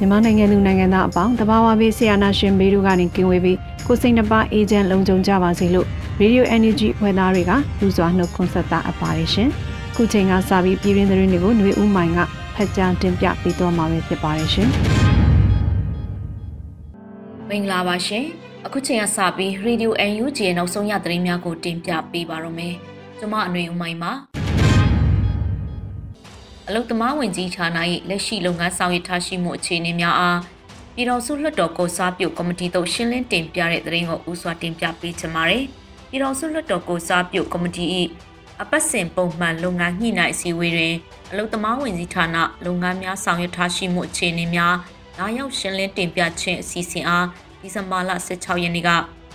မြန်မာနိုင်ငံသူနိုင်ငံသားအပေါင်းတဘာဝဘေးဆရာနာရှင်ဘေးတို့ကနေကင်းဝေးပြီးကိုစိတ်နှပါအေဂျင့်လုံခြုံကြပါစေလို့ Radio Energy ဖွဲ့သားတွေကလူစွာနှုတ်ခွန်းဆက်တာအပ်ပါတယ်ရှင်။ခုချိန်ကစပြီးပြည်တွင်းသတင်းတွေကိုຫນွေဦးမိုင်ကဖတ်ကြားတင်ပြပေးသွားမှာဖြစ်ပါတယ်ရှင်။မင်္ဂလာပါရှင်။အခုချိန်ကစပြီး Radio NUG ရဲ့နောက်ဆုံးရသတင်းများကိုတင်ပြပေးပါရမယ်။ကျွန်မအຫນွေဦးမိုင်ပါ။ အလုတ်သမားဝင်ကြီးဌာန၏လက်ရှိလုပ်ငန်းဆောင်ရွက်ထားရှိမှုအခြေအနေများအားပြည်တော်စုလွှတ်တော်ကိုစားပြုကော်မတီတို့ရှင်းလင်းတင်ပြတဲ့သတင်းကိုဦးစွာတင်ပြပေးချင်ပါတယ်။ပြည်တော်စုလွှတ်တော်ကိုစားပြုကော်မတီ၏အပတ်စဉ်ပုံမှန်လုပ်ငန်းညှိနှိုင်းအစည်းအဝေးတွင်အလုတ်သမားဝင်ကြီးဌာနလုပ်ငန်းများဆောင်ရွက်ထားရှိမှုအခြေအနေများလာရောက်ရှင်းလင်းတင်ပြခြင်းအစီအစဉ်အားဒီဇင်ဘာလ16ရက်နေ့က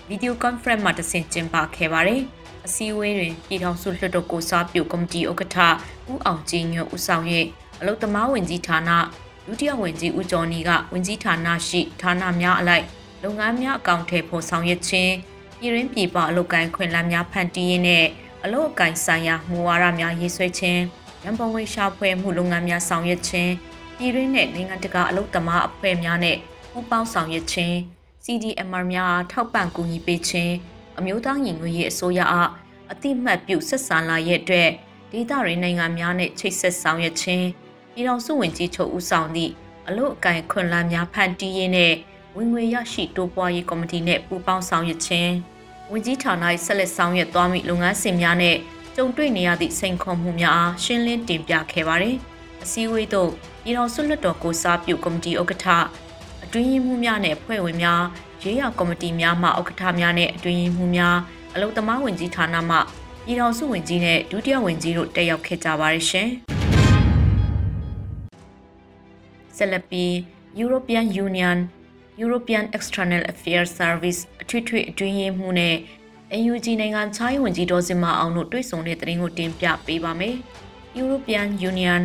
ဗီဒီယိုကွန်ဖရင့်မှာတဆင့်ကျင်းပခဲ့ပါတယ်။အစည်းအဝေးတွင်ပြည်ထောင်စုလွှတ်တော်ကိုစားပြုကော်မတီဥက္ကဋ္ဌဦးအောင်ကျင်းညွတ်ဦးဆောင်၍အလုတ္တမဝင်ကြီးဌာနဒုတိယဝင်ကြီးဦးကျော်နီကဝင်ကြီးဌာနရှိဌာနများအလိုက်လုပ်ငန်းများအကောင့်ထဲပေါ်ဆောင်ရွက်ခြင်းပြည်ရင်းပြည်ပအလုပ်ကိုင်းခွင့်လန်းများဖန်တီးရင်းနဲ့အလုပ်အကိုင်ဆိုင်ရာမူဝါဒများရေးဆွဲခြင်းရန်ပုံငွေရှာဖွေမှုလုပ်ငန်းများဆောင်ရွက်ခြင်းပြည်ရင်းနဲ့နိုင်ငံတကာအလုပ်သမားအဖွဲ့များနဲ့ပူးပေါင်းဆောင်ရွက်ခြင်း CDMR များထောက်ပံ့ကူညီပေးခြင်းအမျိုးသားညီညွတ်ရေးအစိုးရအားအတိမတ်ပြုဆက်ဆံလာရဲ့အတွက်ဒေသရင်းနိုင်ငံများနဲ့ချိတ်ဆက်ဆောင်ရွက်ခြင်းပြည်တော်စုဝင်ကြီးချုပ်ဦးဆောင်သည့်အလို့အကင်ခွန်လန်းများဖန်တီးရေးနဲ့ဝင်ငွေရရှိတိုးပွားရေးကော်မတီနဲ့ပူးပေါင်းဆောင်ရွက်ခြင်းဝင်ကြီးဌာန၏ဆက်လက်ဆောင်ရွက်သွားမည့်လုပ်ငန်းစဉ်များနဲ့ကြုံတွေ့နေရသည့်စိန်ခေါ်မှုများအားရှင်းလင်းတင်ပြခဲ့ပါတယ်။အစည်းအဝေးသို့ပြည်တော်စုလွှတ်တော်ကိုစားပြုကော်မတီဥက္ကဋ္ဌ အတွင်းရေးမှူးများနဲ့အဖွဲ့ဝင်များရေးရကော်မတီများမှဥက္ကဋ္ဌများနဲ့အတွင်းရေးမှူးများအလုံသမားဝင်ကြီးဌာနမှပြည်တော်စုဝင်ကြီးနဲ့ဒုတိယဝင်ကြီးတို့တက်ရောက်ခဲ့ကြပါရရှင်။ဆက်လက်ပြီး European Union European External Affairs Service အထွေထွေအတွင်းရေးမှူးနဲ့ AUG နိုင်ငံခြားရေးဝန်ကြီးဒေါ်စင်မအောင်တို့တွေ့ဆုံတဲ့သတင်းကိုတင်ပြပေးပါမယ်။ European Union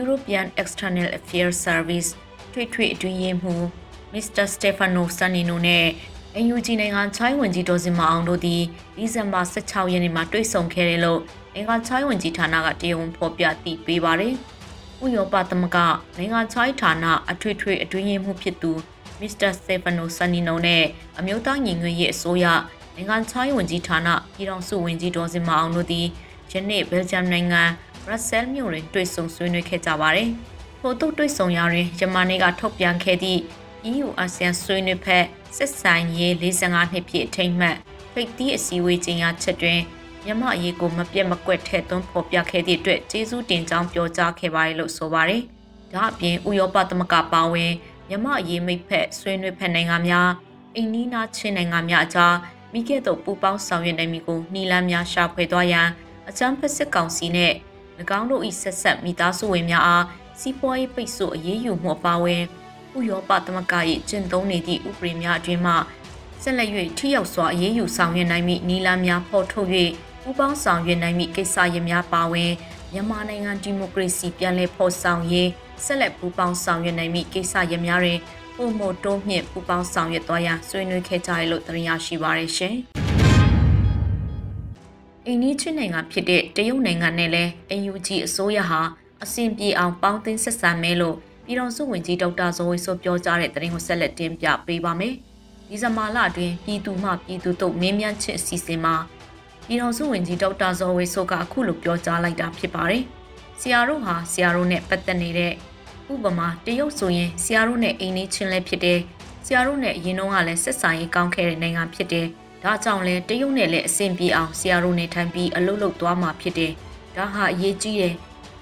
European External Affairs Service ထွေထွေအတွင်းရေးမှူး Mr. Stefano Sanino နဲ့ NUG နိုင်ငံချိုင်းဝင်ကြီးဒေါ်စင်မအောင်တို့သည်ဒီဇင်ဘာ16ရက်နေ့မှာတွေ့ဆုံခဲ့တယ်လို့နိုင်ငံချိုင်းဝင်ကြီးဌာနကတရားဝင်ဖော်ပြတည်ပေးပါတယ်။ဥရောပသမဂနိုင်ငံချိုင်းဌာနအထွေထွေအတွင်းရေးမှူးဖြစ်သူမစ္စတာစတေဖာနိုဆန်နီနိုနဲ့အမျိုးသားညီညွတ်ရေးအစိုးရနိုင်ငံချိုင်းဝင်ကြီးဌာနပြည်ထောင်စုဝင်ကြီးဒေါ်စင်မအောင်တို့သည်ယနေ့ဘယ်ဂျမ်နိုင်ငံဘရက်ဆဲလ်မြို့တွင်တွေ့ဆုံဆွေးနွေးခဲ့ကြပါတယ်။ ထို့သို့တွေ့ဆုံရာတွင်ယမန်နေ့ကထုတ်ပြန်ခဲ့သည့် EU အာဆီယံဆွေးနွေးဖက်စစ်ဆိုင်ရေး45နှစ်ပြည့်အထိမ်းအမှတ်ဖိတ်တီးအစည်းအဝေးကျင်းရချက်တွင်မြန်မာအရေးကိုမပြတ်မကွက်ထဲသွင်းဖော်ပြခဲ့သည့်အတွက်ကျေးဇူးတင်ကြောင်းပြောကြားခဲ့ပါတယ်လို့ဆိုပါတယ်။ဒါအပြင်ဥရောပသမဂ္ဂပါဝင်မြန်မာအရေးမိတ်ဖက်ဆွေးနွေးဖက်နိုင်ငံများအိန္ဒိနာချင်းနိုင်ငံများအကြားမိခဲ့သောပူးပေါင်းဆောင်ရွက်နိုင်မှုကိုနှီးလန်းများရှာဖွေသွားရန်အချမ်းဖက်စစ်ကောင်စီနှင့်၎င်းတို့၏ဆက်ဆက်မိသားစုဝင်များအား စီးပွားရေးပိတ်ဆို့အရေးယူမှုအပါအဝင်ဥရောပသမဂ္ဂ၏ကျင့်သုံးနေသည့်ဥပဒေများအတွင်းမှဆက်လက်၍ထိရောက်စွာအရေးယူဆောင်ရွက်နိုင်မည့်နည်းလမ်းများဖော်ထုတ်၍ပူးပေါင်းဆောင်ရွက်နိုင်မည့်ကိစ္စရပ်များပါဝင်မြန်မာနိုင်ငံဒီမိုကရေစီပြန်လည်ဖော်ဆောင်ရေးဆက်လက်ပူးပေါင်းဆောင်ရွက်နိုင်မည့်ကိစ္စရပ်များတွင်ပုံမတိုးမြင့်ပူးပေါင်းဆောင်ရွက်သွားရန်ဆွေးနွေးခဲ့ကြရလို့သတင်းရရှိပါရရှင်။အိန္ဒိချင်းနိုင်ငံဖြစ်တဲ့တရုတ်နိုင်ငံနဲ့လည်း AUG အစိုးရဟာ အစဉ်ပြေအောင်ပေါင်းသင်းဆက်ဆံမဲလို့ပြည်တော်စုဝင်ကြီးဒေါက်တာဇော်ဝေဆိုပြောကြားတဲ့သတင်းကိုဆက်လက်တင်ပြပေးပါမယ်။ဒီဇင်ဘာလအတွင်းပြည်သူမှပြည်သူတို့မင်းမြန်းချစ်အစီအစဉ်မှာပြည်တော်စုဝင်ကြီးဒေါက်တာဇော်ဝေဆိုကအခုလိုပြောကြားလိုက်တာဖြစ်ပါတယ်။ဆရာတို့ဟာဆရာတို့နဲ့ပတ်သက်နေတဲ့ဥပမာတရုတ်ဆိုရင်ဆရာတို့နဲ့အိမ်နေချင်းလည်းဖြစ်တယ်ဆရာတို့နဲ့အရင်တုန်းကလည်းဆက်ဆံရေးကောင်းခဲ့တဲ့နိုင်ငံဖြစ်တယ်ဒါကြောင့်လဲတရုတ်နဲ့လည်းအဆင်ပြေအောင်ဆရာတို့နဲ့ထိုင်ပြီးအလုပ်လုပ်သွားမှာဖြစ်တယ်ဒါဟာအရေးကြီးတယ်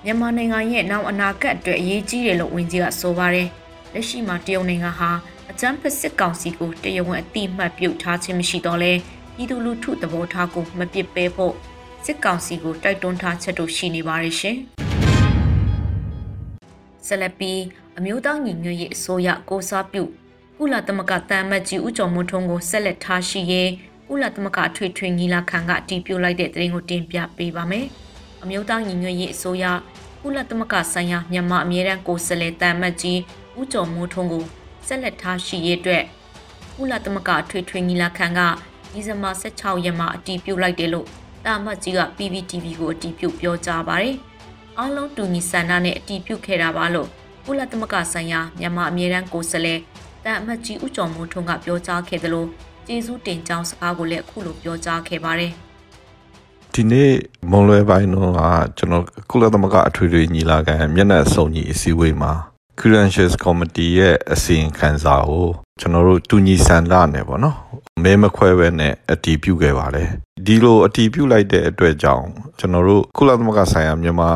မြန်မာနိုင်ငံရဲ့နောက်အနာဂတ်အတွက်အရေးကြီးတယ်လို့ဝန်ကြီးကဆိုပါတယ်လက်ရှိမှာတရုတ်နိုင်ငံဟာအကြမ်းဖက်စစ်ကောင်စီကိုတရားဝင်အတိအမှတ်ပြုထားခြင်းမရှိတော့လဲပြည်သူလူထုသဘောထားကိုမပစ်ပယ်ဖို့စစ်ကောင်စီကိုတိုက်တွန်းထားချက်တို့ရှိနေပါတယ်ရှင်။ဆက်လက်ပြီးအမျိုးသားညီညွတ်ရေးအစိုးရကိုစားပြုကုလသမဂ္ဂတန်မတ်ကြီးဦးကျော်မွန်းထွန်းကိုဆက်လက်ထားရှိရေးကုလသမဂ္ဂထွေထွေညီလာခံကတည်ပြုလိုက်တဲ့သတင်းကိုတင်ပြပေးပါမယ်။အမျိုးသားညီညွတ်ရေးအစိုးရ ကုလသမဂ္ဂဆိုင်ရာမြန်မာအမြဲတမ်းကိုယ်စားလှယ်တန်မတ်ကြီးဦးကျော်မိုးထွန်းကိုဆက်လက်ထားရှိရေးအတွက်ကုလသမဂ္ဂထွေထွေညီလာခံကဒီဇင်ဘာ16ရက်မှာအတည်ပြုလိုက်တယ်လို့တာမတ်ကြီးက PPTV ကိုအတည်ပြုပြောကြားပါတယ်။အားလုံးတူညီဆန္ဒနဲ့အတည်ပြုခဲ့တာပါလို့ကုလသမဂ္ဂဆိုင်ရာမြန်မာအမြဲတမ်းကိုယ်စားလှယ်တန်အမတ်ကြီးဦးကျော်မိုးထွန်းကပြောကြားခဲ့တယ်လို့ကျေးဇူးတင်ကြောင်းစကားကိုလည်းအခုလိုပြောကြားခဲ့ပါတယ်။ ဒီနေ့မွန်လွယ်ပိုင်းတော့ကျွန်တော်ကုလသမဂ္ဂအထွေထွေညီလာခံမျက်နှာစုံညီအစည်းအဝေးမှာ Credentials Committee ရဲ့အစီရင်ခံစာကိုကျွန်တော်တို့တူညီဆန္ဒနဲ့ပေါ့နော်မဲမခွဲဘဲနဲ့အတီးပြုတ်ခဲ့ပါတယ်ဒီလိုအတီးပြုတ်လိုက်တဲ့အတွက်ကြောင့်ကျွန်တော်တို့ကုလသမဂ္ဂဆိုင်ရာမြန်မာ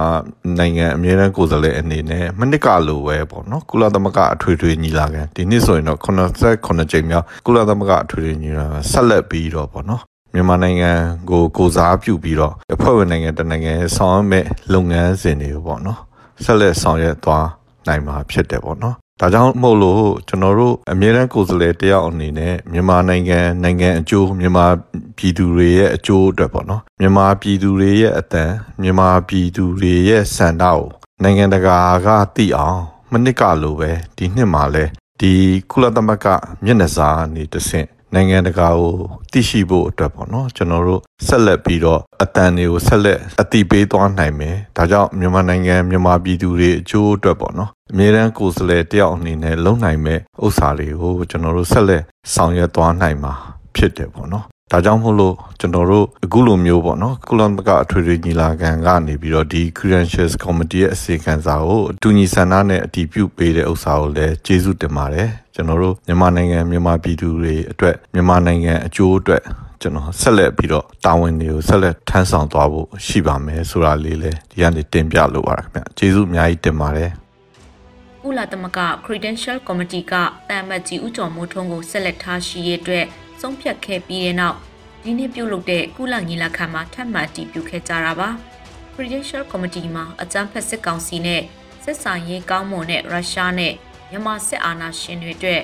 နိုင်ငံအမြဲတမ်းကိုယ်စားလှယ်အနေနဲ့မနစ်ကလိုပဲပေါ့နော်ကုလသမဂ္ဂအထွေထွေညီလာခံဒီနှစ်ဆိုရင်တော့89ကြိမ်မြောက်ကုလသမဂ္ဂအထွေထွေညီလာခံဆက်လက်ပြီးတော့ပေါ့နော် မြန်မာနိုင်ငံကိုကိုစားပြုပြီးတော့အဖွဲ့ဝင်နိုင်ငံတနိုင်ငံဆောင်ရွက်မဲ့လုပ်ငန်းစဉ်တွေပေါ့နော်ဆက်လက်ဆောင်ရွက်သွားနိုင်မှာဖြစ်တယ်ပေါ့နော်ဒါကြောင့်မို့လို့ကျွန်တော်တို့အမြဲတမ်းကိုယ်စားလှယ်တယောက်အနေနဲ့မြန်မာနိုင်ငံနိုင်ငံအကျိုးမြန်မာပြည်သူတွေရဲ့အကျိုးအတွက်ပေါ့နော်မြန်မာပြည်သူတွေရဲ့အတန်မြန်မာပြည်သူတွေရဲ့စံတောက်နိုင်ငံတကာကသိအောင်မနစ်ကလိုပဲဒီနှစ်မှာလဲဒီကုလသမဂ္ဂမျက်နှာစာနေတဆင့် နိုင်ငံတကာကိုသိရှိဖို့အတွက်ပေါ့နော်ကျွန်တော်တို့ဆက်လက်ပြီးတော့အတန်တွေကိုဆက်လက်အတိပေးသွားနိုင်မယ်ဒါကြောင့်မြန်မာနိုင်ငံမြန်မာပြည်သူတွေအကျိုးအတွက်ပေါ့နော်အမြဲတမ်းကိုယ်စားလှယ်တယောက်အနေနဲ့လုံနိုင်မဲ့ဥစ္စာတွေကိုကျွန်တော်တို့ဆက်လက်ဆောင်ရွက်သွားနိုင်မှာဖြစ်တယ်ပေါ့နော် ဒါကြောင့်မို့လို့ကျွန်တော်တို့အခုလိုမျိုးပေါ့နော်ကုလသမဂ္ဂအထွေထွေညီလာခံကနေပြီးတော့ဒီ Credentials Committee ရဲ့အစီအခံစာကိုအတူညီဆန္ဒနဲ့အတည်ပြုပေးတဲ့ဥစ္စာကိုလည်းကျေးဇူးတင်ပါတယ်ကျွန်တော်တို့မြန်မာနိုင်ငံမြန်မာပြည်သူတွေအတွက်မြန်မာနိုင်ငံအကျိုးအတွက်ကျွန်တော်ဆက်လက်ပြီးတော့တာဝန်တွေကိုဆက်လက်ထမ်းဆောင်သွားဖို့ရှိပါမယ်ဆိုတာလေးလည်းဒီကနေတင်ပြလိုပါခင်ဗျကျေးဇူးအများကြီးတင်ပါတယ်ကုလသမဂ္ဂ Credential Committee ကတန်မတ်ကြီးဦးကျော်မိုးထွန်းကိုဆက်လက်ထားရှိရတဲ့ ဆုံးဖြတ်ခဲ့ပြီးတဲ့နောက်ဒီနေ့ပြုလုပ်တဲ့ကုလညီလာခံမှာထပ်မံတည်ပြုခဲ့ကြတာပါ Credential Committee မှာအကြမ်းဖက်စစ်ကောင်စီနဲ့စစ်ဆိုင်ရေးကောင်းမွန်တဲ့ရုရှားနဲ့မြန်မာစစ်အာဏာရှင်တွေအတွက်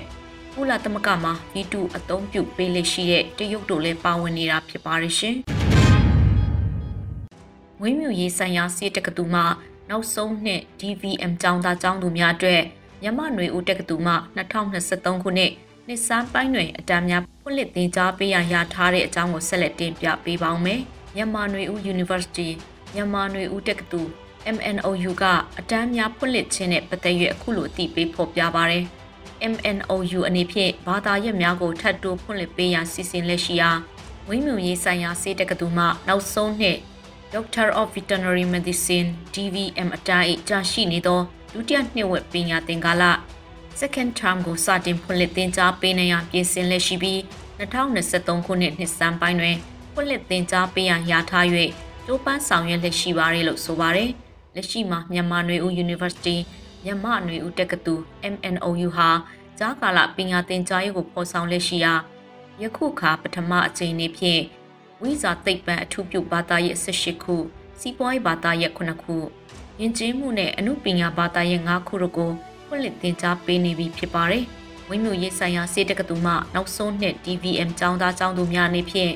ကုလသမဂ္ဂမှာဗီတူအသုံးပြုပေးလက်ရှိတဲ့တရုတ်တို့လည်းပါဝင်နေတာဖြစ်ပါတယ်ရှင်။ဝင်းမြူရေးဆိုင်ရာစီးတက္ကသိုလ်မှနောက်ဆုံးနှစ် DVM ကျောင်းသားကျောင်းသူများအတွက်မြမနွေဦးတက္ကသိုလ်မှ2023ခုနှစ် နှစ်စမ်းပိုင်းတွင်အတန်းများဖွင့်လှစ်သင်ကြားပေးရန်ရထားတဲ့အကြောင်းကိုဆက်လက်တင်ပြပေးပါောင်းမယ်။မြန်မာနွေဦး University မြန်မာနွေဦးတက္ကသိုလ် MNOU ကအတန်းများဖွင့်လှစ်ခြင်းနဲ့ပတ်သက်၍အခုလိုအသိပေးဖော်ပြပါရယ် MNOU အနေဖြင့်ဘာသာရပ်များကိုထပ်တိုးဖွင့်လှစ်ပေးရန်စီစဉ်လက်ရှိရာဝင်းမြူရေးဆိုင်ရာစေတက္ကသိုလ်မှနောက်ဆုံးနှစ် Doctor of Veterinary Medicine DVM အတိုင်းကြာရှိနေသောဒုတိယနှစ်ဝက်ပညာသင်ကာလ second term ကိုစတင်ဖွင့်လှစ်သင်ကြားပေးနေရန်ပြင်ဆင်လက်ရှိပြီး2023ခုနှစ်နှစ်စမ်းပိုင်းတွင်ဖွင့်လှစ်သင်ကြားပေးရန်ရထား၍ကျိုးပန်းဆောင်ရွက်လက်ရှိပါတယ်လို့ဆိုပါတယ်။လက်ရှိမှာမြန်မာနွေဦး University မြန်မာနွေဦးတက္ကသိုလ် MNOU ဟာဂျာကာလပညာသင်ကြားရေးကိုဖော်ဆောင်လက်ရှိရာယခုခါပထမအကြိမ်နေ့ဖြင့်ဝိဇာသိပ္ပံအထူးပြုဘာသာရဲ့18ခုစီးပွားရေးဘာသာရဲ့9ခုယဉ်ကျေးမှုနဲ့အမှုပညာဘာသာရဲ့5ခုတို့ကို ဖွင့်လှစ်သင်ကြားပေးနေပြီဖြစ်ပါတယ်။ဝင်းမျိုးရေးဆိုင်ရာစေတက္ကသိုလ်မှနောက်ဆုံးနှစ် DVM ကျောင်းသားကျောင်းသူများအနေဖြင့်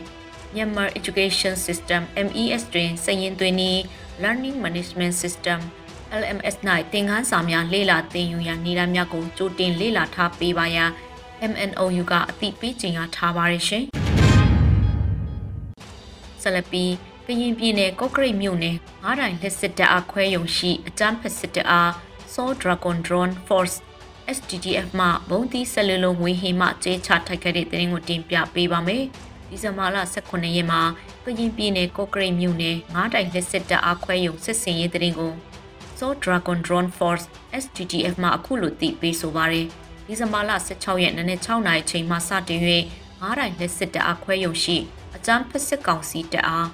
Myanmar Education System MES တွင်စည်ရင်သွင်းပြီး Learning Management System LMS ၌သင်ခန်းစာများလေ့လာသင်ယူရန်နေရာများကိုကြိုတင်လေ့လာထားပေးပါရန် MNOU ကအသိပေးကြေညာထားပါရရှင်။ဆက်လက်ပြီးကရင်ပြည်နယ်ကော့ကရိတ်မြို့နယ်ငားတိုင်လက်စစ်တပ်အားခွဲယုံရှိအကြမ်းဖက်စစ်တပ် အား Saw Dragon Drone Force SDDF မှဘုံသီးဆက်လလုံးဝေဟိမှကျေးချထိုက်ခဲ့တဲ့တဲ့ရင်ကိုတင်ပြပေးပါမယ်။ဒီဇင်ဘာလ18ရက်မှာကရင်ပြည်နယ်ကော့ကရိတ်မြို့နယ်ငားတိုင်လက်စစ်တပ်အားခွဲယုံစစ်စင်ရေးတရင်ကို Saw Dragon Drone Force SDTF မှအခုလိုတည်ပေးဆိုပါတယ်ဒီဇင်ဘာလ16ရက်နေ့6နာရီချိန်မှစတင်၍9တိုင်းလက်စစ်တအားခွဲရုံရှိအကြမ်းဖက်စစ်ကောင်စီတအား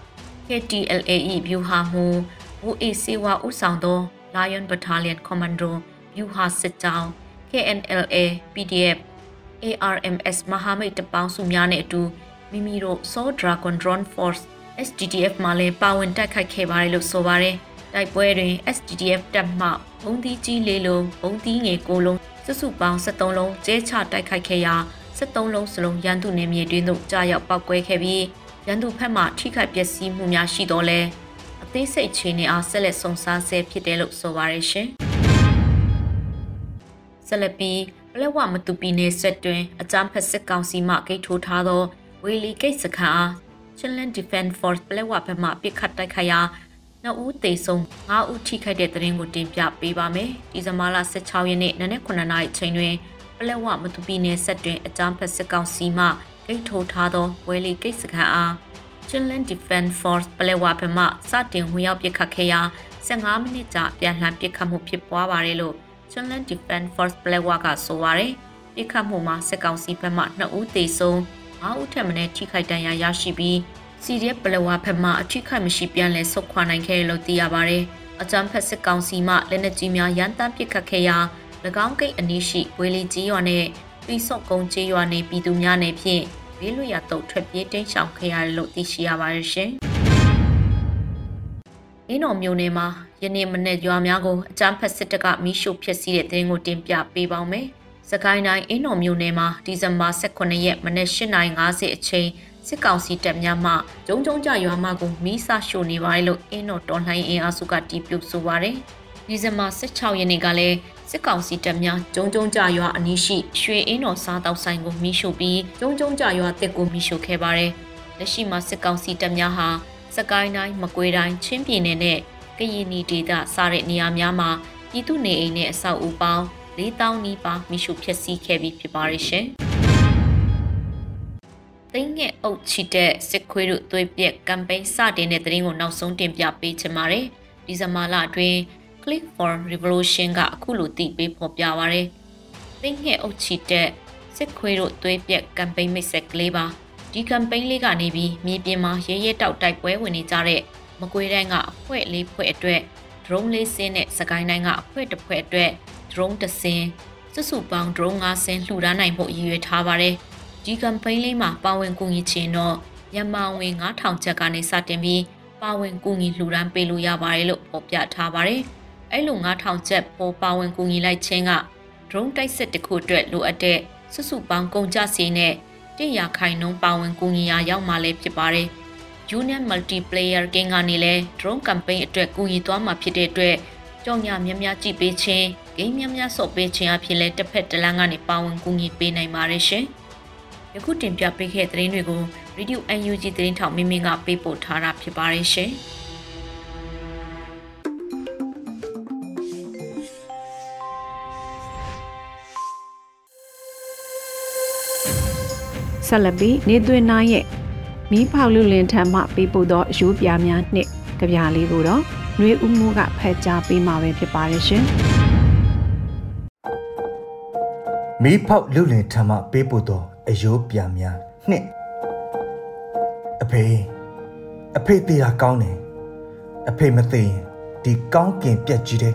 KTLA ၏ဗျူဟာမှူးဘူအေစီဝါဦးဆောင်သော Lion Battalion Commando ဗျူဟာစစ်ကြောင်း KNLA PDF ARMS မဟာမိတ်တပေါင်းစုများနဲ့အတူမိမိတို့ Saw Dragon Drone Force SDTF မှလည်းပါဝင်တိုက်ခိုက်ခဲ့ပါတယ်လို့ဆိုပါတယ်။တိုက်ပွဲတွင် SDTF တပ်မှဘုံသီးကြီးလေးလုံးဘုံသီးငယ်ကိုလုံးစုစုပေါင်း73လုံးကျဲချတိုက်ခိုက်ခဲ့ရာ73လုံးစလုံးရန်သူနယ်မြေတွင်သို့ကြာရောက်ပောက်ကွဲခဲ့ပြီးရန်သူဘက်မှထိခိုက်ပျက်စီးမှုများရှိတော့လဲအ သေးစိတ်ခြေနေအားဆက်လက်စုံစမ်းဆဲဖြစ်တယ်လို့ဆိုပါရရှင်။ဆက်လက်ပြီးပလက်ဝမတူပီနယ်ဆက်တွင်အကြမ်းဖက်စစ်ကောင်စီမှဂိတ်ထိုးထားသောဝေလီဂိတ်စခန်းအား Chinland Defense Force ပလက်ဝဘက်မှပစ်ခတ်တိုက်ခိုက်ရာနှစ်ဦးသေဆုံး၅ဦးထိခိုက်တဲ့တဲ့ရင်ကိုတင်ပြပေးပါမယ်။ဒီဇင်ဘာလ16ရက်နေ့နနက်9:00နာရီချိန်တွင်ပလက်ဝမတူပီနယ်ဆက်တွင်အကြမ်းဖက်စစ်ကောင်စီမှဂိတ်ထိုးထားသောဝဲလီဂိတ်စခန်းအား Chinland Defense Force ပလက်ဝဘက်မှစတင်ဝင်ရောက်ပစ်ခတ်ခဲ့ရာ15မိနစ်ကြာပြန်လှန်ပစ်ခတ်မှုဖြစ်ပွားပါတယ်လို့ Chinland Defense Force ပလက်ဝကဆိုပါရယ်ပစ်ခတ်မှုမှာစစ်ကောင်စီဘက်မှ2ဦးသေဆုံး5ဦးထက်မနည်းထိခိုက်ဒဏ်ရာရရှိပြီးစီရီယက်ပလဝဖက်မှအထိခိုက်မရှိပြန်လဲဆုတ်ခွာနိုင်ခဲ့လို့သိရပါတယ်။အကြမ်းဖက်စစ်ကောင်စီမှလက်နက်ကြီးများရန်တမ်းပစ်ခတ်ခဲ့ရာ၎င်းကိတ်အနီးရှိဝေလီကြီးရွာနဲ့ပြီးစော့ကုန်းကြီးရွာနေပြည်သူများနေဖြင့် ဘေးလွတ်ရာတုတ်ထွက်ပြေးတိမ်းရှောင်ခဲ့ရတယ်လို့သိရှိရပါတယ်ရှင်။အင်းတော်မျိုးနယ်မှာယနေ့မနေ့ရွာများကိုအကြမ်းဖက်စစ်တပ်ကမီးရှို့ဖျက်ဆီးတဲ့တဲ့င်းကိုတင်ပြပေးပါမယ်။စကိုင်းတိုင်းအင်းတော်မျိုးနယ်မှာဒီဇင်ဘာ18ရက်မနေ့8:50အချိန်စစ်ကောင်စီတပ်များမှဂျုံဂျုံကြရွာမကိုမီးစာရှို့နေပါတယ်လို့အင်းတော်တော်လှန်အင်အားစုကတီးပြုတ်ဆိုပါတယ်။ ဒီဇင်ဘာ16ရက်နေ့ကလည်းစစ်ကောင်စီတပ်များဂျုံဂျုံကြရွာအနီးရှိရွှေအင်းတော်စားတောက်ဆိုင်ကိုမီးရှို့ပြီးဂျုံဂျုံကြရွာတစ်ကိုမီးရှို့ခဲ့ပါတယ်။လက်ရှိမှာစစ်ကောင်စီတပ်များဟာစကိုင်းတိုင်းမကွေးတိုင်းချင်းပြည်နယ်နဲ့ကရင်နီဒေသစတဲ့နေရာများမှာပြည်သူနေအိမ်နဲ့အဆောက်အဦပေါင်း4000နီးပါးမိရှုဖျက်ဆီးခဲ့ပြီးဖြစ်ပါရရှင်။သိငှက်အုပ်ချီတဲ့စစ်ခွေးတို့သွေးပြက်ကမ်ပိန်းစတင်တဲ့သတင်းကိုနောက်ဆုံးတင်ပြပေးချင်ပါတယ်။ဒီဇင်ဘာလအတွင်း Click for Revolution ကအခုလိုတည်ပေးဖော်ပြပါရယ်။သိငှက်အုပ်ချီတဲ့စစ်ခွေးတို့သွေးပြက်ကမ်ပိန်းမိတ်ဆက်ကလေးပါ။ဒီကမ်ပိန်းလေးကနေပြီးမြေပြင်မှာရဲရဲတောက်တိုက်ပွဲဝင်နေကြတဲ့မကွေးတိုင်းကအဖွဲ့လေးဖွဲ့အတွက် drone လေးစင်းနဲ့စကိုင်းတိုင်းကအဖွဲ့တစ်ဖွဲ့အတွက် drone တစ်စင်းစုစုပေါင်း drone 5စင်းလှူဒါန်းနိုင်ဖို့ရည်ရွယ်ထားပါတယ်။ဒီကမ်ပိန်းလေးမှာပါဝင်ကူညီခြင်းတော့မြန်မာဝင်9000ချက်ကနေစတင်ပြီးပါဝင်ကူညီလှူဒန်းပေးလို့ရပါတယ်လို့ဖော်ပြထားပါတယ်။ အဲ့လို9000ချက်ပေါ်ပါဝင်ကူညီလိုက်ခြင်းက drone တိုက်စစ်တစ်ခုအတွက်လိုအပ်တဲ့စုစုပေါင်းကုန်ကျစည်နဲ့100ခိုင်နှုန်းပါဝင်ကူညီရာရောက်မှလည်းဖြစ်ပါတယ်။ Union Multiplayer Game ကနေလည်း drone campaign အတွက်ကူညီသွားမှာဖြစ်တဲ့အတွက်ကြောင်ညာများများကြည့်ပေးခြင်းဂိမ်းများများဆော့ပေးခြင်းအဖြစ်လဲတစ်ဖက်တစ်လမ်းကနေပါဝင်ကူညီပေးနိုင်ပါတယ်ရှင်။ယခုတင်ပြပေးခဲ့တဲ့သတင်းတွေကို Radio UNG သတင်းထောက်မင်းမင်းကပေးပို့ထားတာဖြစ်ပါတယ်ရှင်။ ဆက်လက်ပြီးနေသွင်းနိုင်ရဲ့မီးဖောက်လူလင်ထံမှပေးပို့သောရိုးပြားများနှင့်ကြပြားလေးကိုတော့ຫນွေဦးမှုကဖက်ကြားပေးမှာပဲဖြစ်ပါတယ်ရှင်မီးဖောက်လူလင်ထံမှပေးပို့သောအယိုးပြန်များနှစ်အဖေအဖေသေးတာကောင်းတယ်အဖေမသေးရင်ဒီကောင်းကင်ပြက်ကြီးတဲ့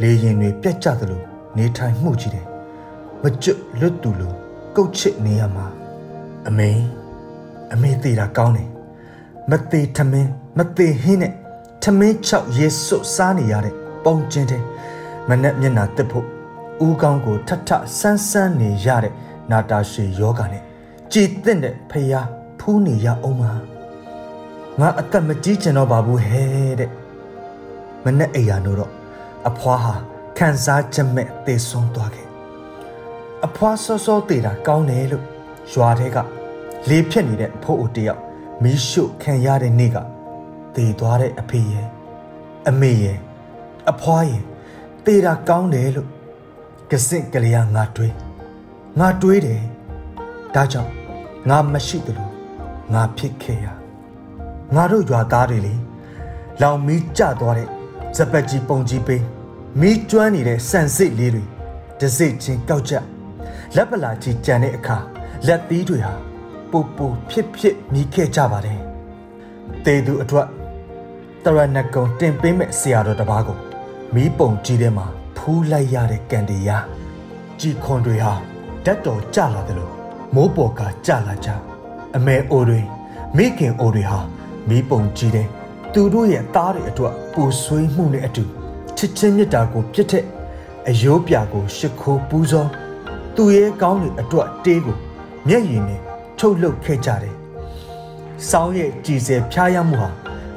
လေရင်တွေပြက်ကြသလိုနေထိုင်မှုကြီးတယ်မကျွတ်လွတ်တူလိုကုတ်ချစ်နေရမှာ အမေအမေသေးတာကောင်းတယ်မသေးထမင်းမသေးဟင်းနဲ့ထမင်းချောက်ရေစွတ်စားနေရတဲ့ပုံချင်းတဲ့မနဲ့မျက်နာတက်ဖို့ဦးကောင်းကိုထထဆန်းဆန်းနေရတဲ့နာတာရှည်ယောဂနဲ့ကြည်တင့်တဲ့ဖယားဖူးနေရအောင်ပါငါအသက်မကြီးကျင်တော့ပါဘူးဟဲ့တဲ့မနဲ့အိယာနို့တော့အဖွားဟာခံစားချက်မဲ့သေဆုံးသွားခဲ့အဖွားစောစောသေးတာကောင်းတယ်လို့ ရွာထဲကလေဖြက်နေတဲ့ဖိုးအိုတယောက်မီးရှို့ခံရတဲ့နေ့ကသေသွားတဲ့အဖေရဲ့အမေရဲ့အဖွားရဲ့သေတာကောင်းတယ်လို့ကစင့်ကလေးကငါတွေးငါတွေးတယ်ဒါကြောင့်ငါမရှိသလိုငါဖြစ်ခဲ့ရငါတို့ရွာသားတွေလေလောင်မီးကျသွားတဲ့ဇပက်ကြီးပုံကြီးပေးမီးကျွမ်းနေတဲ့ဆန်စစ်လေးတွေတစိတ်ချင်းကောက်ချက်လက်ပလာကြီးကြံတဲ့အခါ လက်သီးတွေဟာပူပူဖြစ်ဖြစ်မြည်ခဲ့ကြပါတယ်တေသူအတွက်တရဏဂုံတင်ပေးမဲ့ဆရာတော်တစ်ပါးကိုမီးပုံကြီးထဲမှာဖူးလိုက်ရတဲ့ကန်တရားကြီးခွန်တွေဟာဓာတ်တော်ကြလာတယ်လို့မိုးပေါ်ကကြလာကြအမေအိုတွေမိခင်အိုတွေဟာမီးပုံကြီးတဲ့သူတို့ရဲ့သားတွေအတွက်ပူဆွေးမှုနဲ့အတူချစ်ချင်းမြတ်တာကိုပြစ်တဲ့အယိုးပြာကိုရှ िख ိုးပူးစောသူရဲ့ကောင်းတွေအတွက်တေးကို မျက်ရည်နဲ့ထုတ်လုပ်ခဲ့ကြတယ်။စောင်းရဲ့ကြည်စဲဖျားရမှုဟာ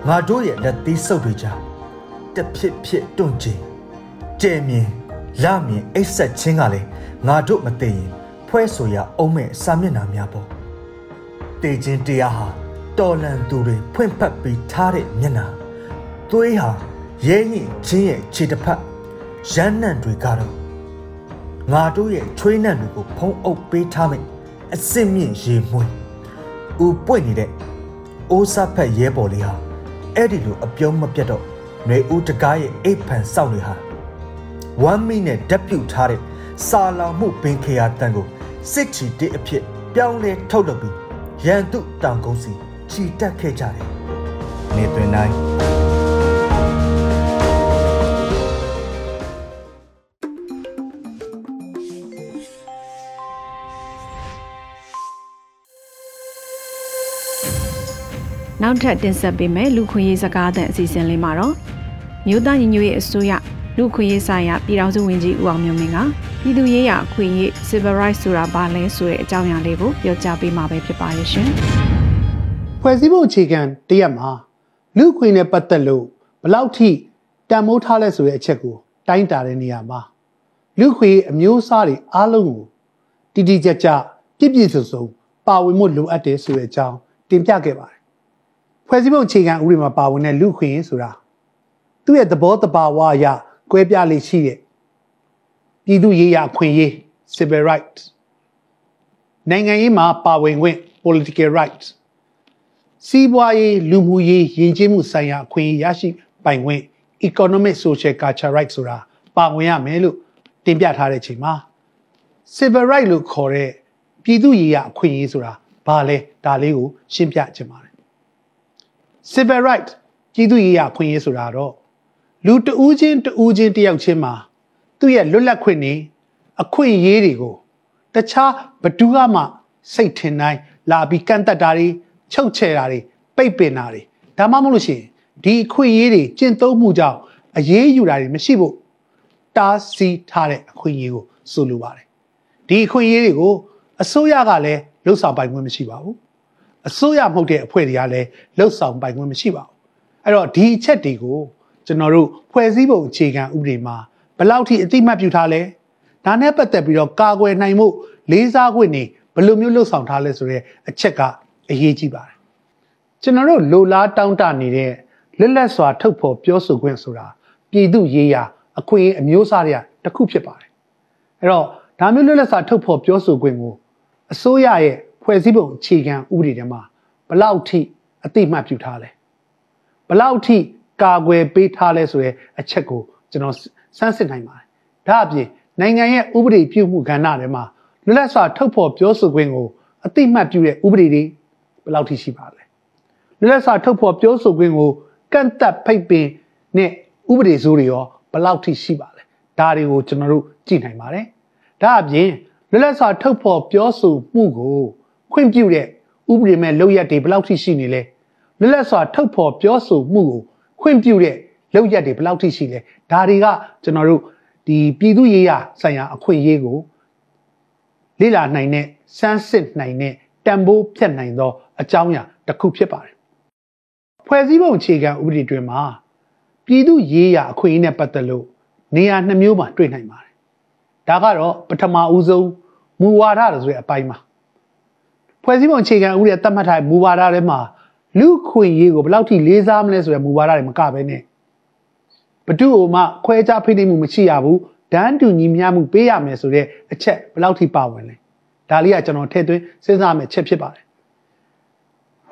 ငါတို့ရဲ့လက်သေးစုပ်တွေကြားတဖြစ်ဖြစ်တွန့်ကျင်ကြဲမြင်လမြင်အိတ်ဆက်ချင်းကလည်းငါတို့မသိရင်ဖွဲဆိုရအုံးမဲ့စာမျက်နှာများပေါ့တေခြင်းတရားဟာတော်လန်သူတွေဖွင့်ဖက်ပြီးထားတဲ့မျက်နှာသွေးဟာရဲညင်ချင်းရဲ့ခြေတစ်ဖက်ရမ်းနှံတွေကတော့ငါတို့ရဲ့ချွေးနှံတွေကိုဖုံးအုပ်ပေးထားမယ် အစင်မြင့်ရေမွှေးဦးပွင့်နေတဲ့အိုးစားဖက်ရဲပေါ်လေးဟာအဲ့ဒီလိုအပြုံးမပြတ်တော့ຫນွေဦးတကားရဲ့အိတ်ဖန်စောက်တွေဟာဝမ်းမီနဲ့ဓာတ်ပြုတ်ထားတဲ့စာလောင်မှုပင်ခရာတန်ကိုစစ်ချီတဲ့အဖြစ်ပြောင်းလဲထုတ်လုပ်ပြီးရန်သူတောင်ကုန်းစီချီတက်ခဲ့ကြတယ်။နေတွင်တိုင်း နောက်ထပ်တင်ဆက်ပေးမယ်လူခွင့်ရေးစကားတဲ့အစီအစဉ်လေးမှာတော့မြို့သားညီညွတ်ရေးအစိုးရလူခွင့်ရေးဆိုင်ရာပြည်ထောင်စုဝန်ကြီးဦးအောင်မျိုးမင်းကပြည်သူရေးရာအခွင့်အရေး civil rights ဆိုတာဘာလဲဆိုတဲ့အကြောင်းအရာလေးကိုပြောကြားပေးမှာပဲဖြစ်ပါရဲ့ရှင်။ဖွဲ့စည်းပုံအခြေခံတရက်မှာလူခွင့်နဲ့ပတ်သက်လို့ဘလောက်ထိတန်မိုးထားလဲဆိုတဲ့အချက်ကိုတိုင်းတာတဲ့နေရာမှာလူခွင့်အမျိုးအစားတွေအားလုံးကိုတိတိကျကျပြည့်ပြည့်စုံစုံပါဝင်မှုလိုအပ်တယ်ဆိုတဲ့အကြောင်းတင်ပြခဲ့ပါတယ်။ ဖွဲ့စည်းပုံအခြေခံဥပဒေမှာပါဝင်တဲ့လူခွင့်ဆိုတာသူ့ရဲ့သဘောတဘာဝအရကွဲပြားလေးရှိတဲ့ပြည်သူရေးရာအခွင့်အရေး civil rights နိုင်ငံရေးမှာပါဝင်ခွင့် political rights စီးပွားရေးလူမှုရေးယဉ်ကျေးမှုဆိုင်ရာအခွင့်အရေးရရှိပိုင်ခွင့် economic social culture rights ဆိုတာပါဝင်ရမယ်လို့တင်ပြထားတဲ့ချိန်မှာ civil right လို့ခေါ်တဲ့ပြည်သူရေးရာအခွင့်အရေးဆိုတာဘာလဲဒါလေးကိုရှင်းပြချင်ပါတယ် civil right ပြည်သူရေးရာအခွင့်အရေးဆိုတာတော့လူတဦးချင်းတဦးချင်းတယောက်ချင်းမှာသူ့ရဲ့လွတ်လပ်ခွင့်နေအခွင့်အရေးတွေကိုတခြားဘသူကမှစိတ်ထင်တိုင်းလာပြီးကန့်တက်တာတွေချုပ်ချယ်တာတွေပိတ်ပင်တာတွေဒါမှမဟုတ်လို့ရှိရင်ဒီအခွင့်အရေးတွေကျင့်သုံးမှုကြောင့်အရေးယူတာတွေမရှိဖို့တားဆီးထားတဲ့အခွင့်အရေးကိုဆိုလိုပါတယ်ဒီအခွင့်အရေးတွေကိုအစိုးရကလည်းလှုပ်ဆောင်ပိုင်ခွင့်မရှိပါဘူး အစိုးရမဟုတ်တဲ့အဖွဲ့တွေကလည်းလှုပ်ဆောင်ပိုင်ခွင့်မရှိပါဘူးအဲ့တော့ဒီအချက်တွေကိုကျွန်တော်တို့ဖွဲ့စည်းပုံအခြေခံဥပဒေမှာဘယ်လောက်ထိအတိမတ်ပြုထားလဲဒါနဲ့ပတ်သက်ပြီးတော့ကာကွယ်နိုင်မှုလေးစားခွင့်နေဘယ်လိုမျိုးလှုပ်ဆောင်ထားလဲဆိုတဲ့အချက်ကအရေးကြီးပါတယ်ကျွန်တော်တို့လိုလားတောင်းတနေတဲ့လက်လက်စွာထုတ်ဖော်ပြောဆိုခွင့်ဆိုတာပြည်သူရေးရာအခွင့်အရေးအမျိုးအစားတွေကတစ်ခုဖြစ်ပါတယ်အဲ့တော့ဒါမျိုးလက်လက်စွာထုတ်ဖော်ပြောဆိုခွင့်ကိုအစိုးရရဲ့ ဖွဲ့စည်းပုံအခြေခံဥပဒေထဲမှာဘလောက်ထိအတိမတ်ပြုထားလဲဘလောက်ထိကာကွယ်ပေးထားလဲဆိုတဲ့အချက်ကိုကျွန်တော်စမ်းစစ်နိုင်ပါတယ်။ဒါအပြင်နိုင်ငံရဲ့ဥပဒေပြုမှုကဏ္ဍထဲမှာလွတ်လပ်စွာထုတ်ဖော်ပြောဆိုခွင့်ကိုအတိမတ်ပြုတဲ့ဥပဒေတွေဘယ်လောက်ထိရှိပါလဲ။လွတ်လပ်စွာထုတ်ဖော်ပြောဆိုခွင့်ကိုကန့်သက်ဖိတ်ပင်နဲ့ဥပဒေစိုးတွေရောဘယ်လောက်ထိရှိပါလဲ။ဒါတွေကိုကျွန်တော်တို့ကြည့်နိုင်ပါတယ်။ဒါအပြင်လွတ်လပ်စွာထုတ်ဖော်ပြောဆိုမှုကို ခွင့်ပြုတဲ့ဥပဒေမဲ့လုပ်ရက်တွေဘယ်လောက်ထိရှိနေလဲ။လွတ်လပ်စွာထုတ်ဖော်ပြောဆိုမှုကိုခွင့်ပြုတဲ့လောက်ရက်တွေဘယ်လောက်ထိရှိလဲဒါတွေကကျွန်တော်တို့ဒီပြည်သူရေးရာဆိုင်ရာအခွင့်အရေးကိုလေ့လာနိုင်တဲ့စမ်းစစ်နိုင်တဲ့တန်ဖိုးဖြတ်နိုင်သောအကြောင်းအရာတစ်ခုဖြစ်ပါတယ်ဖွဲ့စည်းပုံအခြေခံဥပဒေတွင်မှာပြည်သူရေးရာအခွင့်အရေးနဲ့ပတ်သက်လို့နေရာနှမျိုးမှာတွေ့နိုင်ပါတယ်ဒါကတော့ပထမဦးဆုံးမူဝါဒဆိုတဲ့အပိုင်းမှာ ဖွဲ့စည်းပုံအခြေခံဥပဒေသတ်မှတ်ထားတဲ့မူဝါဒထဲမှာလူခွင့်ရေးကိုဘယ်လောက်ထိလေးစားမလဲဆိုတဲ့မူဝါဒတွေမကဘဲနဲ့ဘသူ့ကိုမှခွဲခြားဖိနှိပ်မှုမရှိရဘူးဒန်းတူညီမျှမှုပေးရမယ်ဆိုတဲ့အချက်ဘယ်လောက်ထိပါဝင်လဲဒါလေးကကျွန်တော်ထည့်သွင်းစဉ်းစားမယ့်ချက်ဖြစ်ပါတယ်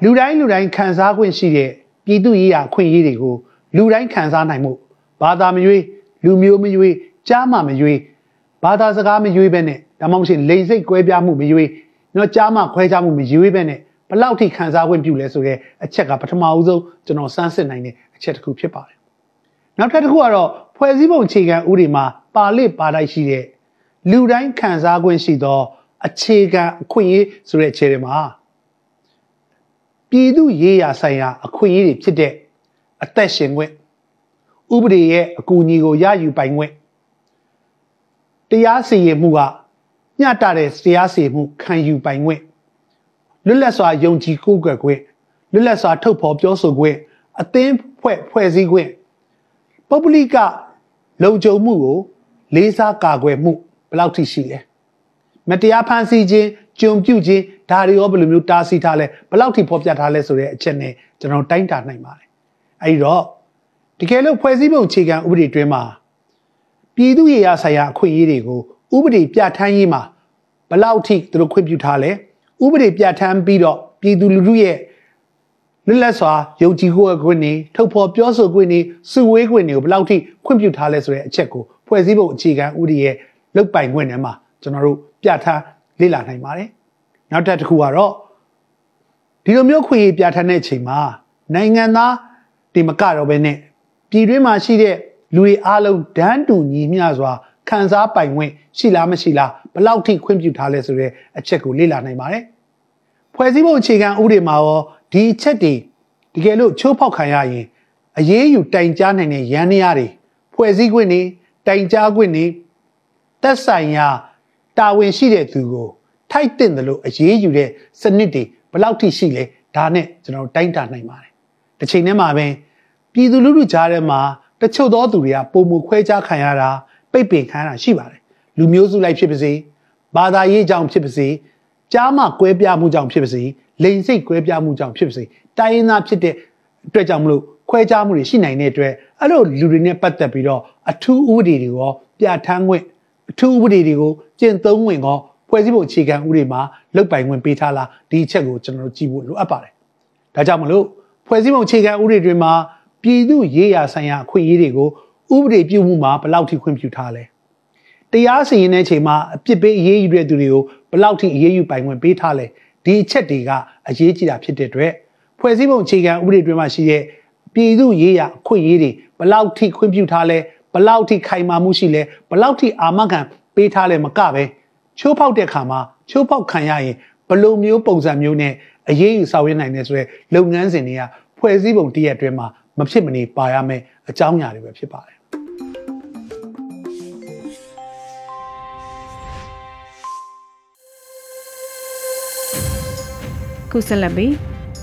လူတိုင်းလူတိုင်းခံစား권ရှိတဲ့ပြည်သူရေးရာခွင့်ရေးတွေကိုလူတိုင်းခံစားနိုင်မှုဘာသာမရွေးလူမျိုးမရွေးကြားမှမရွေးဘာသာစကားမရွေးပဲနဲ့ဒါမှမဟုတ်လိန်စိတ်ကွဲပြားမှုမရွေး နော်ကြားမှခွဲခြားမှုမရွေးပဲနဲ့ဘလောက်ထိခံစား권ပြုလဲဆိုရဲအချက်ကပထမအဦးဆုံးကျွန်တော်စမ်းစစ်နိုင်တဲ့အချက်တစ်ခုဖြစ်ပါတယ်နောက်ထပ်တစ်ခုကတော့ဖွဲ့စည်းပုံအခြေခံဥပဒေမှာပါလစ်ပါတိုက်ရှိတဲ့လူတိုင်းခံစား권ရှိသော အခြေခံအခွင့်အရေးဆိုတဲ့အခြေတွေမှာပြည်သူရေးရာဆိုင်ရာအခွင့်အရေးတွေဖြစ်တဲ့အသက်ရှင်ခွင့်ဥပဒေရဲ့အကူအညီကိုရယူပိုင်ခွင့်တရားစီရင်မှုက မျှတတဲ့တရားစီရင်မှုခံယူပိုင်ခွင့်လွတ်လပ်စွာယုံကြည်ကိုးကွယ်ခွင့်လွတ်လပ်စွာထုတ်ဖော်ပြောဆိုခွင့်အသင်းဖွဲ့ဖွဲ့စည်းခွင့်ပုဂ္ဂလိကလုံခြုံမှုကိုလေးစားကာကွယ်မှုဘယ်လောက်ထိရှိလဲမတရားဖန်ဆီးခြင်းကြုံပြုခြင်းဒါတွေရောဘယ်လိုမျိုးတားဆီးထားလဲဘယ်လောက်ထိဖော်ပြထားလဲဆိုတဲ့အချက်နဲ့ကျွန်တော်တိုင်းတာနိုင်ပါတယ်အဲဒီတော့တကယ်လို့ဖွဲ့စည်းပုံအခြေခံဥပဒေတွင်မှာပြည်သူ့ရေးရာဆိုင်ရာအခွင့်အရေးတွေကို ဥပဒေပြဋ္ဌာန်းရေးမှာဘယ်လောက်ထိသူတို့ခွင့်ပြုထားလဲဥပဒေပြဋ္ဌာန်းပြီးတော့ပြည်သူလူထုရဲ့လွတ်လပ်စွာယုံကြည်ကိုယ်ခွင့်နေထုတ်ဖော်ပြောဆိုခွင့်နေစုဝေးခွင့်တွေကိုဘယ်လောက်ထိခွင့်ပြုထားလဲဆိုတဲ့အချက်ကိုဖွဲ့စည်းပုံအခြေခံဥပဒေရဲ့လုတ်ပိုင်ခွင့်ထဲမှာကျွန်တော်တို့ပြဋ္ဌာန်းလေ့လာနိုင်ပါတယ်နောက်တစ်ခုကတော့ဒီလိုမျိုးခွင့်ရပြဋ္ဌာန်းတဲ့အချိန်မှာနိုင်ငံသားဒီမကတော့ပဲနဲ့ပြည်တွင်းမှာရှိတဲ့လူတွေအားလုံးဒန်းတူညီမျှစွာ ခံစားပိုင်ခွင့်ရှိလားမရှိလားဘလောက်ထိခွင့်ပြုထားလဲဆိုတဲ့အချက်ကိုလေ့လာနိုင်ပါတယ်ဖွဲ့စည်းပုံအခြေခံဥပဒေမှာရောဒီအချက်တွေတကယ်လို့ချိုးဖောက်ခံရရင်အရေးယူတိုင်ကြားနိုင်တဲ့ရန်နေရတွေဖွဲ့စည်းခွင့်နေတိုင်ကြားခွင့်နေသက်ဆိုင်ရာတာဝန်ရှိတဲ့သူကိုထိုက်တင်တယ်လို့အရေးယူတဲ့စနစ်တွေဘယ်လောက်ထိရှိလဲဒါနဲ့ကျွန်တော်တိုင်းတာနိုင်ပါတယ်တစ်ချိန်တည်းမှာပဲပြည်သူလူထုကြားထဲမှာတချို့သောသူတွေကပုံမခွဲခြားခံရတာ ပိတ်ပင်ခံရတာရှိပါတယ်လူမျိုးစုလိုက်ဖြစ်ပါစေဘာသာရေးကြောင့်ဖြစ်ပါစေကြားမှကွဲပြားမှုကြောင့်ဖြစ်ပါစေလိန်စိတ်ကွဲပြားမှုကြောင့်ဖြစ်ပါစေတိုင်းရင်းသားဖြစ်တဲ့အတွက်ကြောင့်မလို့ခွဲခြားမှုတွေရှိနိုင်တဲ့အတွက်အဲ့လိုလူတွေနဲ့ပတ်သက်ပြီးတော့အထူးဥပဒေတွေရောပြဋ္ဌာန်းခွင့်အထူးဥပဒေတွေကိုကျင့်သုံးဝင်ကောဖွဲ့စည်းပုံအခြေခံဥပဒေမှာလုတ်ပိုင်ခွင့်ပေးထားလားဒီအချက်ကိုကျွန်တော်တို့ကြည့်ဖို့လိုအပ်ပါတယ်ဒါကြောင့်မလို့ဖွဲ့စည်းပုံအခြေခံဥပဒေတွေမှာပြည်သူရေးရာဆိုင်ရာအခွင့်အရေးတွေကို ဥပဒေပြုမှုမှာဘယ်လောက်ထိခွင့်ပြုထားလဲတရားစီရင်တဲ့အချိန်မှာအပြစ်ပေးအရေးယူတဲ့သူတွေကိုဘယ်လောက်ထိအရေးယူပိုင်ခွင့်ပေးထားလဲဒီအချက်တွေကအရေးကြီးတာဖြစ်တဲ့အတွက်ဖွဲ့စည်းပုံအခြေခံဥပဒေတွေမှာရှိတဲ့ပြည်သူရေးရာအခွင့်အရေးတွေဘယ်လောက်ထိခွင့်ပြုထားလဲဘယ်လောက်ထိခိုင်မာမှုရှိလဲဘယ်လောက်ထိအာမခံပေးထားလဲမကပဲချိုးဖောက်တဲ့ခါမှာချိုးဖောက်ခံရရင်ဘယ်လိုမျိုးပုံစံမျိုးနဲ့အရေးယူဆောင်ရွက်နိုင်တယ်ဆိုတဲ့လုပ်ငန်းစဉ်တွေကဖွဲ့စည်းပုံတရက်အတွင်းမှာမဖြစ်မနေပါရမယ်အကြောင်းအရာတွေပဲဖြစ်ပါတယ် ခုဆက်လက်ပြီး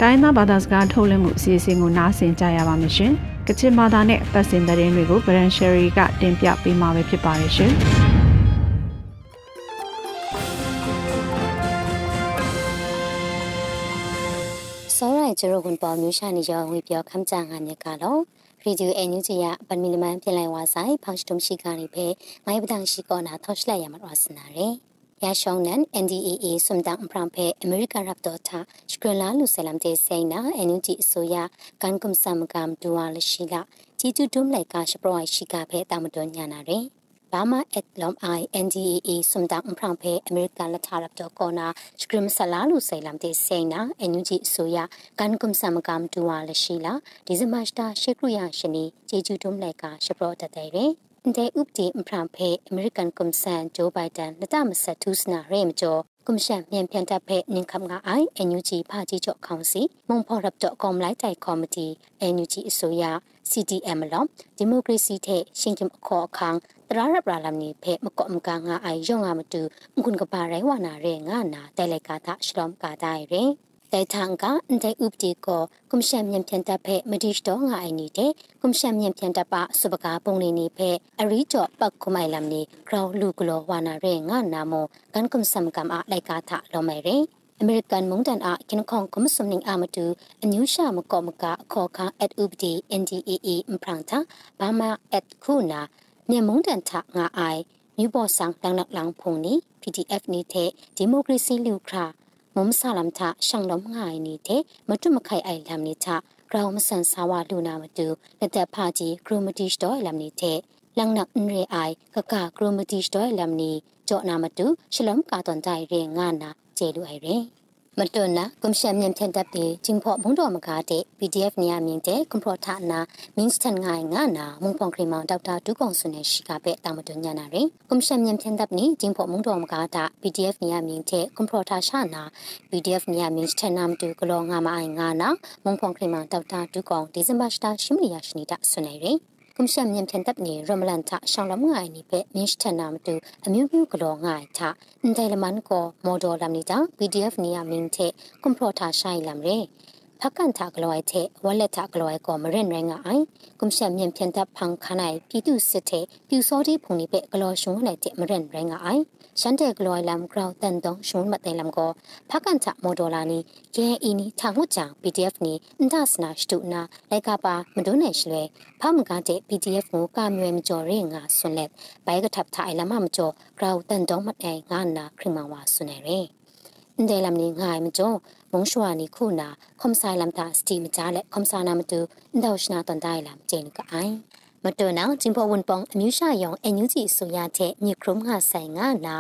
တိုင်းသားဘာသာစကားထုတ်လွှင့်မှုအစီအစဉ်ကိုနားဆင်ကြရပါမယ်ရှင်။ကချင်ဘာသာနဲ့ပတ်စင်သတင်းတွေကို Brand Sherry ကတင်ပြပေးမှာပဲဖြစ်ပါတယ်ရှင်။စောရိုင်ကျရဝန်ပေါ်မျိုးရှာနေရောဝေပြောခမ်းကြငါမြကတော့ရီဒီယိုအန်ယူဂျီယပန်မီလမန်ပြင်လိုက်ဝါဆိုင်ဖောင်စတုံရှိကနေပဲမိုင်းပဒန်ရှိကောနာထော့ရှလိုက်ရမှာတော့စနာရယ် ရရှောင်းနန် NDAA စုံတန်ပရမ်ဖဲအမေရိကန်ရပ်တော်ထစကရလာလူဆလမ်တေဆိုင်နာအန်ယူဂျီအစိုးရကန်ကွမ်ဆမ်ကမ်ဒူဝါလရှိလာဂျီတူဒုံလိုက်ကရှပရိုင်ရှိကဖဲတာမတော်ညာနာရယ်ဘာမာအက်လုံအိုင် NDAA စုံတန်ဖရန်ဖဲအမေရိကန်လက်ထရပ်တော့ကောနာစကရမ်ဆလာလူဆိုင်လမ်တေဆိုင်နာအန်ယူဂျီအစိုးရကန်ကွမ်ဆမ်ကမ်ဒူဝါလရှိလာဒီဇင်ဘာစတာရှေကရယာရှင်နီဂျီတူဒုံလိုက်ကရှပရိုတတဲ့ရယ် တဲ့ဥပဒေအဖရန်ဖဲအမေရိကန်ကွန်ဆန်ဂျိုးဘိုင်ဒန်လက်တမဆက်သူစနာရဲမကျော်ကွန်ရှန်မြန်ပြန်တပ်ဖဲနင်ခမ်ငါအိုင်အန်ယူဂျီဖာကြီးကျော်ခေါင်စီမုံဖော်ရပ်တော့ကောမ်လိုက်တိုင်ကော်မတီအန်ယူဂျီအစိုးရ CDM လောဒီမိုကရေစီတဲ့ရှင်ကင်အခေါ်အခန်းတရရပလာလမ်နီဖဲမကော့မကငါအိုင်ယောငါမတူငွန်းကပါရဲဝနာရဲငါနာတဲလိုက်ကာတာရှလောမ်ကာတို င်ရဲတိုင်ထန်ကအန်တိုင်ဥပဒေကိုကွန်ရှန်မြန်ပြန်တပ်ဖဲမဒီရှ်တော့ငါအိုင်နေတဲ့ကွန်ရှန်မြန်ပြန်တပ်ပစပကာပုံလေးနေဖဲအရီကျော်ပတ်ခုမိုင်လမ်နေဂရောလူကလောဝါနာရဲငါနာမောကန်ကွန်ဆမ်ကမ်အလိုက်ကာထလောမဲရဲအမေရိကန်မုန်တန်အကင်ခေါင်ကမစုံနင်းအမတူအညူရှာမကောမကအခေါ်ခါအက်ဥပဒေ NDAA မဖရန်တာဘာမာအက်ခုနာမြေမုန်တန်ထငါအိုင်မြူပေါ်ဆောင်တန်းလောက်လောင်ဖုန်နီ PDF နေတဲ့ဒီမိုကရေစီလူခရာ မုံဆာလမ်ထရှန်လုံးငိုင်နေတဲ့မတွမခိုင်အိုင်လမ်နေထဂ ground မဆန်စာဝလူနာမတူလက်သက်ဖာကြီး chromatish တော့လမ်နေတဲ့လန်နက်အန်ရေအိုင်ကက chromatish တော့လမ်နီကြောနာမတူရှလုံကာတွန်တိုင်ရေငါနာကျေလူအိုင်ရင် မတွနာကွန်ရှမ်မြန်ဖြန်တပ်တဲ့ဂျင်းဖော့မုံတော်မကားတဲ့ PDF နေရာမြင့်တဲ့ကွန်ပရိုထာနာ means တန်ငိုင်ငါနာမုံဖောင်ခရီမောင်ဒေါက်တာဒုကောင်ဆွနေရှိကပဲတာမတွညာနာရင်ကွန်ရှမ်မြန်ဖြန်တပ်နေဂျင်းဖော့မုံတော်မကားတာ PDF နေရာမြင့်တဲ့ကွန်ပရိုထာရှာနာ PDF နေရာ means တန်နာမတူကလောငါမအိုင်ငါနာမုံဖောင်ခရီမောင်ဒေါက်တာဒုကောင်ဒီဇင်ဘာစတာရှိမလီယာရှိနေတာဆွနေရင် ကွန်ရှမ်မြန်ဖြန်တပ်နေရမလန်တာရှောင်းလမငိုင်နိပဲမင်းထနာမတူအမျိုးမျိုးကလောငိုင်တာအန်တိုင်လမန်ကိုမော်ဒယ်လမ်နီတာ PDF နေရမင်းတဲ့ကွန်ပရိုတာရှိုင်လမ်ရဲ ဖကန်တာကလောတဲ့ဝလက်တာကလောကိုမရင်ရငါအိုင်ကွန်ရှမ်မြန်ဖြန်တပ်ဖန်ခနိုင်ပြည်သူစစ်တဲ့ပြူစောတိဖုန်နိပဲကလောရှုံးနိုင်တဲ့မရင်ရငါအိုင်ရှန်တဲ့ကလောလမ်ဂရောက်တန်တုံရှုံးမတဲ့လမ်ကိုဖကန်တာမော်ဒယ်လာနီကေအီနီထာမှုချောင် PDF နီအန်ဒါစနာစတုနာလိုက်ကပါမဒုနယ်ရှလွဲဖမကားတဲ့ PDF ကိုကမြွယ်မကျော်ရဲငါဆွန်လက်ဘိုင်ကထပ်ထိုင်လမမကျော်ဂရောက်တန်တုံမတဲ့ငါနာခရမဝါဆွန်နေရဲအန်ဒဲလမ်နီငါမကျော် မုံရှွာနီခုနာခွန်ဆိုင်လမ်တာစတီမကြလက်ခွန်ဆာနာမတူအန်ဒေါရှနာတန်တိုင်လမ်ဂျင်းကအိုင်မတော်နောင်ဂျင်ဖောဝန်ပောင်အမျိုးရှာယောင်အန်ယူဂျီဆိုရတဲ့မြေခရုံးငါဆိုင်ငါနာ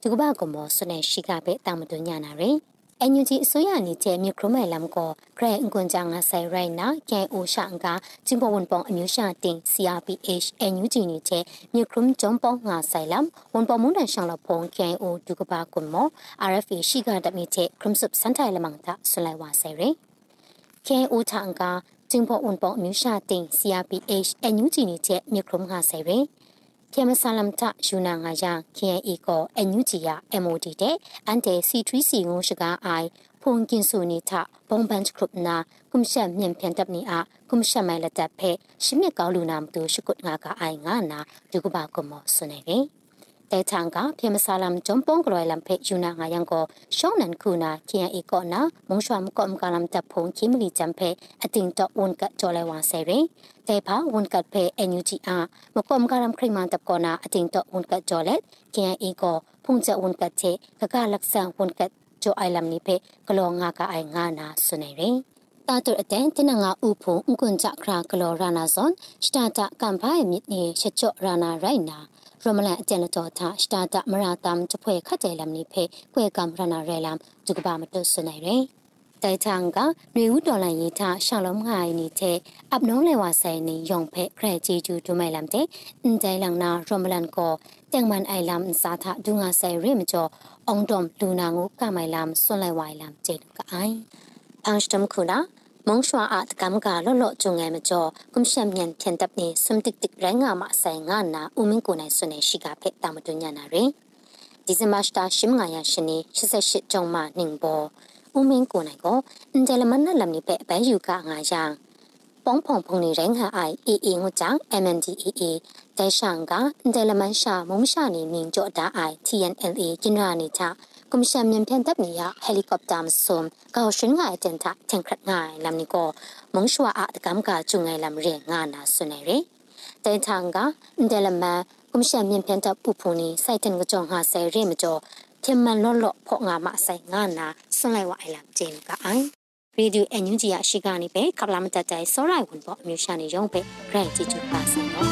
ဒီကဘာကမောဆွနေရှိကပဲတာမတော်ညာနာရယ် အန်ယူဂျီအစိုးရနေတဲ့မြေခရုံးမဲလမ်ကိုဂရန်အွန်ဂျာငါဆိုင်ရိုင်နာကဲအိုရှာကဂျင်ဖောဝန်ပောင်အမျိုးရှာတင် CRPH အန်ယူဂျီနေတဲ့မြေခရုံးဂျုံပောင်ငါဆိုင်လမ်ဝန်ပောင်မွန်တန်ရှောင်းလဖုံကဲအိုဒီကဘာကမော RFA ရှိကတမီတဲ့ခရုံးစုပ်စန်တိုင်လမန်တာဆွလိုက်ဝါဆိုင်ရယ်ကဲအိုထန်ကကျင်းဖို့ဝန်ပေါ်မြူရှာတင် CRPH အန်ယူဂျီနေချက်မြေခရုံးငါဆိုင်ရယ် ပြမဆလမ်တယူနာငါယာ KNA ကိုအန်ယူဂျီယာ MOD တဲ့အန်တေ C3C ငုံရှိကအိုင်ဖုန်ကင်ဆူနီထဘုံဘန်ခရုပနာကုမ်ရှမ်မြန်ပြန်တပ်နီအားကုမ်ရှမ်မဲလက် တပ်ဖဲရှမြက်ကောင်းလူနာမတူရှိကုတ်ငါကအိုင်ငါနာဒီကဘာကမောဆွနေကေတဲချန်ကဖေမဆာလမ်ဂျုံပုံကလွယ်လမ်ဖေယူနာငါယံကိုရှောင်းနန်ခုနာ KNA ကောနာမုံရှွမ်ကောမ်ကလမ်တပ်ဖုန်ခိမလီဂျမ်ဖေအတင်တော့ဝန်ကကြော်လဲဝါဆဲရင်တဲဖာဝန်ကဖေ NUG အာမကောမ်ကလမ်ခရိမန်တပ်ကောနာအတင်တော့ဝန်ကကြော်လဲ KNA ကိုဖုန်ချက်ဝန်ကချေကကလက်ဆန်ဝန်ကဂျိုအိုင်လမ်နိဖေကလောငါကအိုင်ငါနာဆွနေရင်တာတူအတန်တနငါဥဖုံအကွန်ကြခရာကလောရာနာဇွန်စတာတာကမ်ဖိုင်မြစ်နေချက်ချော့ရာနာရိုင်နာ ရမလန်အကျန်တော်သာစတာတာမရာတမ်ချဖွဲခတ်တယ်လမ်နိဖေခွေကမ်ရနာရဲလမ်ဒုကဘာမတုဆွနေရင်တိုင်ချန်ကနေဦးတော်လန်ရေးထားရှောင်းလုံးငိုင်းနေတဲ့အပနုံးလေဝါဆိုင်နေယုံဖဲခရချီကျူဒူမိုင်လမ်တဲ့အန်တိုင်လန်နာရမလန်ကိုတန်မန်အိုင်လမ်စာထဒူငါဆိုင်ရမကျော်အောင်ဒုံလူနာငုကမိုင်လမ်ဆွန်လိုက်ဝိုင်လမ်ကျေကအိုင်အန်စတမ်ခုနာ မုံရှွာအတကမ်ကလောလောကျုံငယ်မကျော်ကွန်ရှမ်မြန်ဖြန်တပ်နေစမ်တစ်တစ်ရငါမဆိုင်ငါနာဦးမင်းကိုနိုင်ဆွနေရှိကဖက်တာမတွညာနာရင်ဒီဇင်ဘာစတာရှင်းငါရရှင်နေ88ကျုံမနင်းဘောဦးမင်းကိုနိုင်ကိုအန်ဂျယ်လမန်နလမ်နိပဲအပန်းယူကငါရန်ပေါင်းဖုံဖုံနေရင်ဟာအိုင်အေအေငုကြောင့် MNDAA တိုင်ရှန်ကအန်ဂျယ်လမန်ရှာမုံရှာနေမြင်ကြော့တာအိုင် TNLA ကျင်းရာနေချ ကွန်ရှင်မြန်ပြန်တပ်နေရဟယ်လီကော်ပတာမစုံကောက်ရှင်ငါအတန်တာတန်ခရတ်ငါလမ်နီကိုမုံရှွာအတကမ်ကကျုံငယ်လမ်ရဲငါနာဆွနေရတိုင်ထန်ကအန်ဂျယ်လမန်ကွန်ရှင်မြန်ပြန်တပ်ပူဖူနီစိုက်တန်ကကြောင့်ဟာဆယ်ရဲမကျော်ထင်မှန်လော့လော့ဖော့ငါမဆိုင်ငါနာဆွန်လိုက်ဝအိုင်လမ်ဂျင်းကအိုင်ရေဒီယိုအန်ယူဂျီရရှိကနေပဲကပလာမတတိုင်စောရိုင်ဝန်ပေါ်အမျိုးရှာနေရုံပဲဂရန်ဂျီဂျူပါဆန်တော့